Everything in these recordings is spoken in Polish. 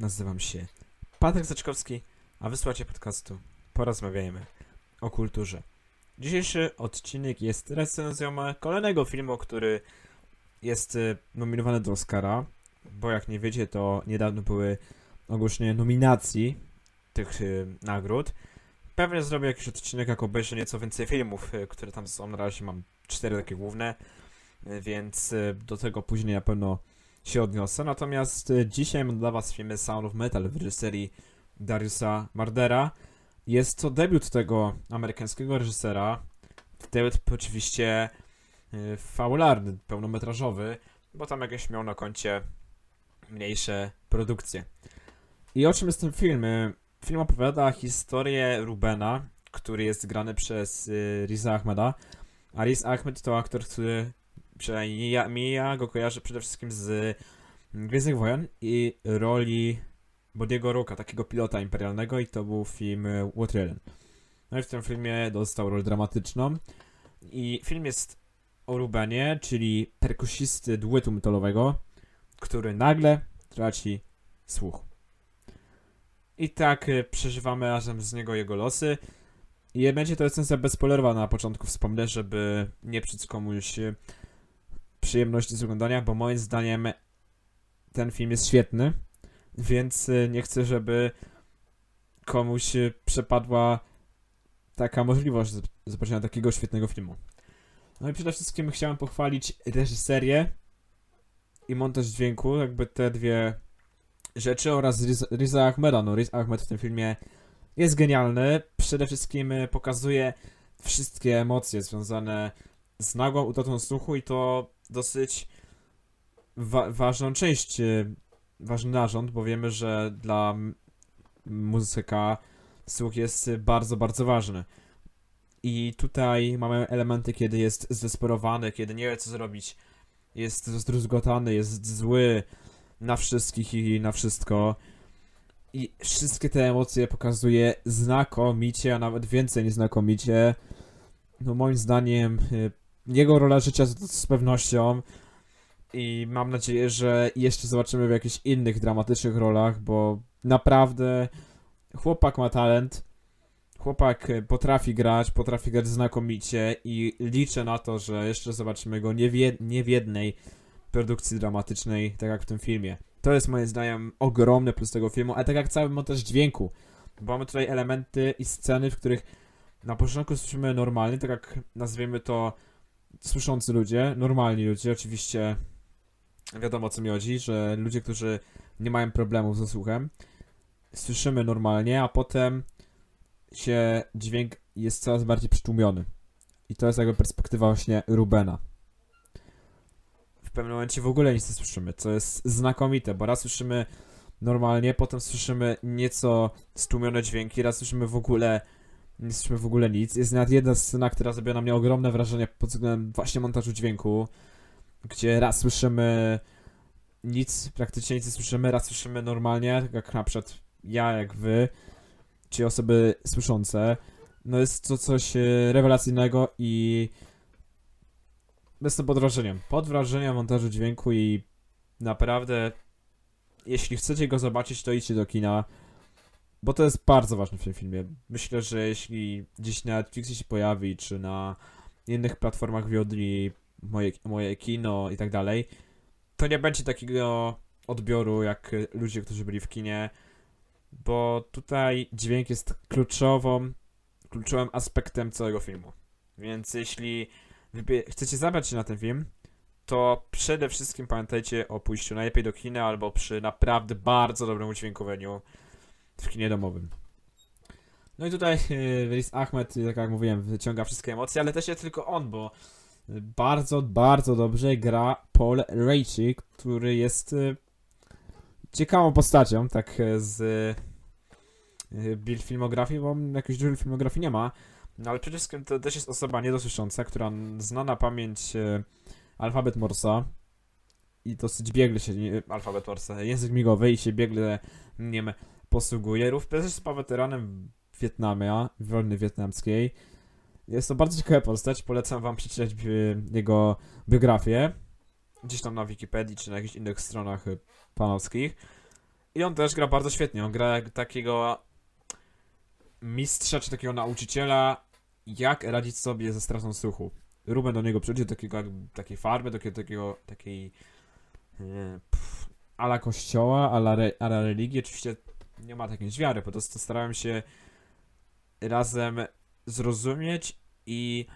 Nazywam się Patryk Zaczkowski, a wysłuchacie podcastu Porozmawiajmy o kulturze. Dzisiejszy odcinek jest recenzją kolejnego filmu, który jest y, nominowany do Oscara, bo jak nie wiecie, to niedawno były ogłoszenie nominacji tych y, nagród. Pewnie zrobię jakiś odcinek, jak obejrzę nieco więcej filmów, y, które tam są. Na razie mam cztery takie główne, y, więc y, do tego później na pewno się odniosę. Natomiast y, dzisiaj mam dla Was filmy Sound of Metal w reżyserii Dariusa Mardera. Jest to debiut tego amerykańskiego reżysera. Debiut oczywiście y, fabularny, pełnometrażowy, bo tam jakieś miał na koncie mniejsze produkcje. I o czym jest ten film? Y, Film opowiada historię Rubena, który jest grany przez Riza Ahmeda. A Riz Ahmed to aktor, który przynajmniej ja, mi ja go kojarzę przede wszystkim z Gwiezdnych Wojen i roli Bodiego Rooka, takiego pilota imperialnego i to był film y, Water No i w tym filmie dostał rolę dramatyczną i film jest o Rubenie, czyli perkusisty duetu metalowego, który nagle traci słuch. I tak y, przeżywamy razem z niego jego losy. I będzie to recenzja bezspoilerowa na początku wspomnę, żeby nie psuć komuś y, przyjemności z oglądania, bo moim zdaniem ten film jest świetny, więc y, nie chcę, żeby komuś y, przepadła taka możliwość zobaczenia takiego świetnego filmu. No i przede wszystkim chciałem pochwalić reżyserię i montaż dźwięku, jakby te dwie rzeczy oraz Riz- Riza Ahmeda. No, Riz Ahmed w tym filmie jest genialny. Przede wszystkim y, pokazuje wszystkie emocje związane z nagłą utratą słuchu i to dosyć wa- ważną część, y, ważny narząd, bo wiemy, że dla muzyka słuch jest bardzo, bardzo ważny. I tutaj mamy elementy, kiedy jest zdesperowany, kiedy nie wie co zrobić, jest zdruzgotany, jest zły na wszystkich i na wszystko. I wszystkie te emocje pokazuje znakomicie, a nawet więcej niż znakomicie. No moim zdaniem y, jego rola życia z, z pewnością i mam nadzieję, że jeszcze zobaczymy w jakichś innych dramatycznych rolach, bo naprawdę chłopak ma talent, chłopak potrafi grać, potrafi grać znakomicie i liczę na to, że jeszcze zobaczymy go nie w, jed- nie w jednej produkcji dramatycznej, tak jak w tym filmie. To jest moim zdaniem ogromny plus tego filmu, ale tak jak cały montaż dźwięku, bo mamy tutaj elementy i sceny, w których na początku słyszymy normalnie, tak jak nazwiemy to słyszący ludzie, normalni ludzie, oczywiście wiadomo o co mi chodzi, że ludzie, którzy nie mają problemów ze słuchem, słyszymy normalnie, a potem się dźwięk jest coraz bardziej przytłumiony. I to jest jakby perspektywa właśnie Rubena. W pewnym momencie w ogóle nic nie słyszymy, co jest znakomite, bo raz słyszymy normalnie, potem słyszymy nieco stłumione dźwięki, raz słyszymy w ogóle nie słyszymy w ogóle nic. Jest nawet jedna scena, która zrobiła na mnie ogromne wrażenie pod względem właśnie montażu dźwięku, gdzie raz słyszymy nic, praktycznie nic nie słyszymy, raz słyszymy normalnie, tak jak na przykład ja, jak wy, czy osoby słyszące. No jest to coś e, rewelacyjnego i jestem pod wrażeniem. Pod wrażeniem montażu dźwięku i naprawdę jeśli chcecie go zobaczyć, to idźcie do kina. Bo to jest bardzo ważne w tym filmie. Myślę, że jeśli gdzieś na Netflixie się pojawi, czy na innych platformach VOD, moje, moje kino i tak dalej, to nie będzie takiego odbioru jak ludzie, którzy byli w kinie, bo tutaj dźwięk jest kluczową, kluczowym aspektem całego filmu. Więc jeśli chcecie zabrać się na ten film, to przede wszystkim pamiętajcie o pójściu najlepiej do kina albo przy naprawdę bardzo dobrym udźwiękowieniu w kinie domowym. No i tutaj Riz Ahmed, tak jak mówiłem, wyciąga wszystkie emocje, ale też nie tylko on, bo bardzo, bardzo dobrze gra Paul Raci, który jest y, ciekawą postacią, tak z build filmografii, bo jakiejś dużej filmografii nie ma, no ale przede wszystkim to też jest osoba niedosłysząca, która zna na pamięć alfabet Morsa i dosyć biegle się, alfabet Morsa, język migowy i się biegle nim posługuje. Również też jest weteranem Wietnamia, wojny wietnamskiej. Jest to bardzo ciekawa postać, polecam wam przeczytać y, jego biografię. Gdzieś tam na Wikipedii, czy na jakichś innych stronach y, panowskich. I on też gra bardzo świetnie. On gra jak takiego mistrza czy takiego nauczyciela, jak radzić sobie ze stratą słuchu. Ruben do niego przychodzi do takiego, takiej farmy, takiego, takiego takiej e, ala kościoła, ala, re, ala religii. Oczywiście nie ma takiej wiary, po prostu starałem się razem zrozumieć i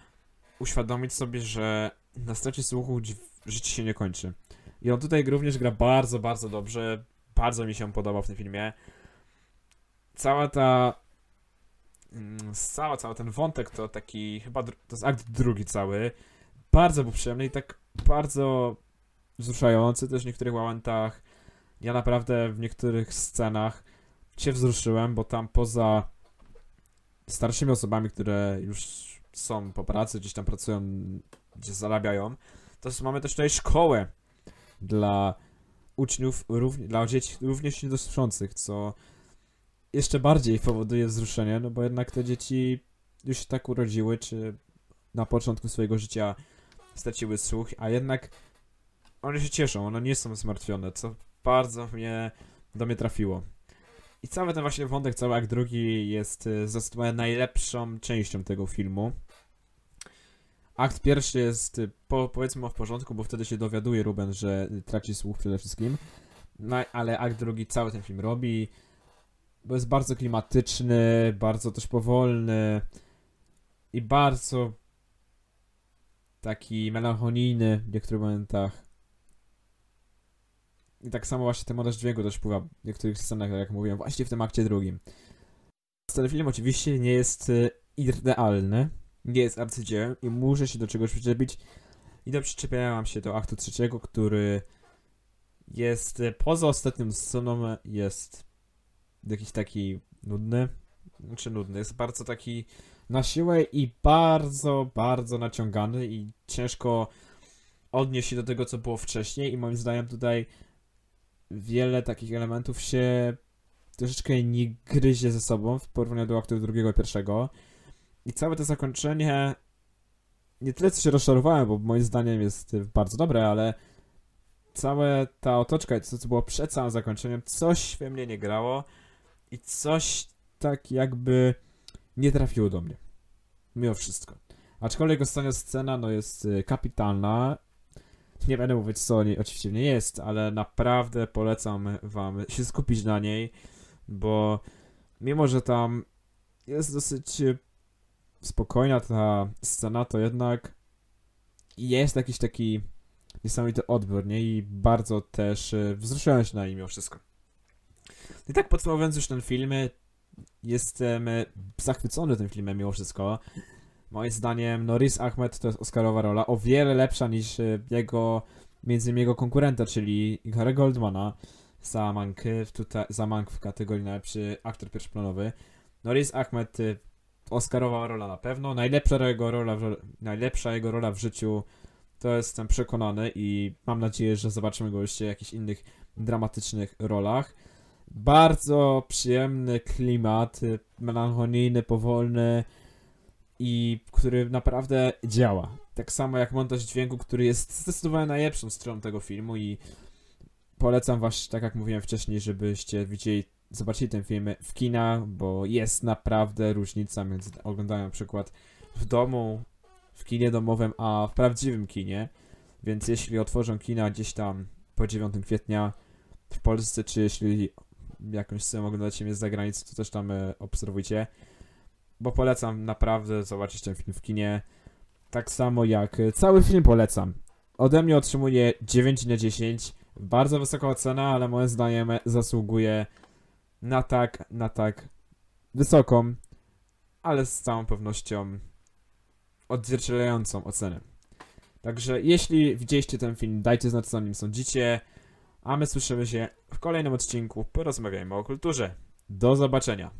uświadomić sobie, że na stracie słuchu życie się nie kończy. I on tutaj również gra bardzo, bardzo dobrze. Bardzo mi się podoba w tym filmie. Cała ta. mm, Cała, cały ten wątek to taki. Chyba to jest akt drugi cały. Bardzo był przyjemny i tak bardzo wzruszający też w niektórych momentach. Ja naprawdę w niektórych scenach się wzruszyłem, bo tam poza starszymi osobami, które już są po pracy, gdzieś tam pracują, gdzie zarabiają, to mamy też tutaj szkołę dla uczniów, równie, dla dzieci również niedosłyszących, co jeszcze bardziej powoduje wzruszenie, no bo jednak te dzieci już się tak urodziły, czy na początku swojego życia straciły słuch, a jednak one się cieszą, one nie są zmartwione, co bardzo mnie do mnie trafiło. I cały ten właśnie wątek, cały akt drugi jest y, zdecydowanie najlepszą częścią tego filmu. Akt pierwszy jest y, po, powiedzmy w porządku, bo wtedy się dowiaduje Ruben, że traci słuch przede wszystkim. No, ale akt drugi cały ten film robi, bo jest bardzo klimatyczny, bardzo też powolny i bardzo taki melancholijny w niektórych momentach. I tak samo właśnie ten montaż dźwięku też wpływa w niektórych scenach, jak mówiłem, właśnie w tym akcie drugim. Ten film oczywiście nie jest y, idealny, nie jest arcydziełem i muszę się do czegoś przyczepić. I to przyczepiałam się do aktu trzeciego, który jest y, poza ostatnią sceną, jest jakiś taki nudny, znaczy nudny, jest bardzo taki na siłę i bardzo, bardzo naciągany i ciężko odnieść się do tego, co było wcześniej i moim zdaniem tutaj wiele takich elementów się troszeczkę nie gryzie ze sobą w porównaniu do aktu drugiego i pierwszego. I całe to zakończenie nie tyle co się rozczarowałem, bo moim zdaniem jest bardzo dobre, ale cała ta otoczka to, co było przed całym zakończeniem, coś we mnie nie grało i coś tak jakby nie trafiło do mnie. Mimo wszystko. Aczkolwiek ostatnia scena no jest y, kapitalna. Nie będę mówić co oczywiście nie jest, ale naprawdę polecam wam się skupić na niej, bo mimo, że tam jest dosyć spokojna ta scena, to jednak jest jakiś taki niesamowity odbiór, nie? I bardzo też y, wzruszyłem się na nim mimo wszystko. I tak podsumowując już ten film, jestem y, zachwycony tym filmem mimo wszystko. Moim zdaniem Norris Ahmed to jest Oscarowa rola, o wiele lepsza niż y, jego, między innymi jego konkurenta, czyli Gary Goldmana za Mank, w tutaj, za Mank w kategorii najlepszy aktor pierwszoplanowy. Norris Ahmed y, Oscarowa rola na pewno, najlepsza jego rola, w, najlepsza jego rola w życiu to jestem przekonany i mam nadzieję, że zobaczymy go jeszcze w jakichś innych dramatycznych rolach. Bardzo przyjemny klimat, y, melancholijny, powolny i który naprawdę działa. Tak samo jak montaż dźwięku, który jest zdecydowanie najlepszą stroną tego filmu i polecam was, tak jak mówiłem wcześniej, żebyście widzieli, zobaczyli ten film w kinach, bo jest naprawdę różnica między oglądaniem na przykład w domu, w kinie domowym, a w prawdziwym kinie. Więc jeśli otworzą kina gdzieś tam po 9 kwietnia w Polsce, czy jeśli jakąś scenę oglądacie mnie z zagranicy, to też tam e, obserwujcie. Bo polecam naprawdę zobaczyć ten film w kinie. Tak samo jak e, cały film polecam. Ode mnie otrzymuje 9 na 10. Bardzo wysoka ocena, ale moim zdaniem zasługuje na tak, na tak wysoką, ale z całą pewnością odzwierciedlającą ocenę. Także jeśli widzieliście ten film, dajcie znać co o nim sądzicie, a my słyszymy się w kolejnym odcinku. Porozmawiajmy o kulturze. Do zobaczenia.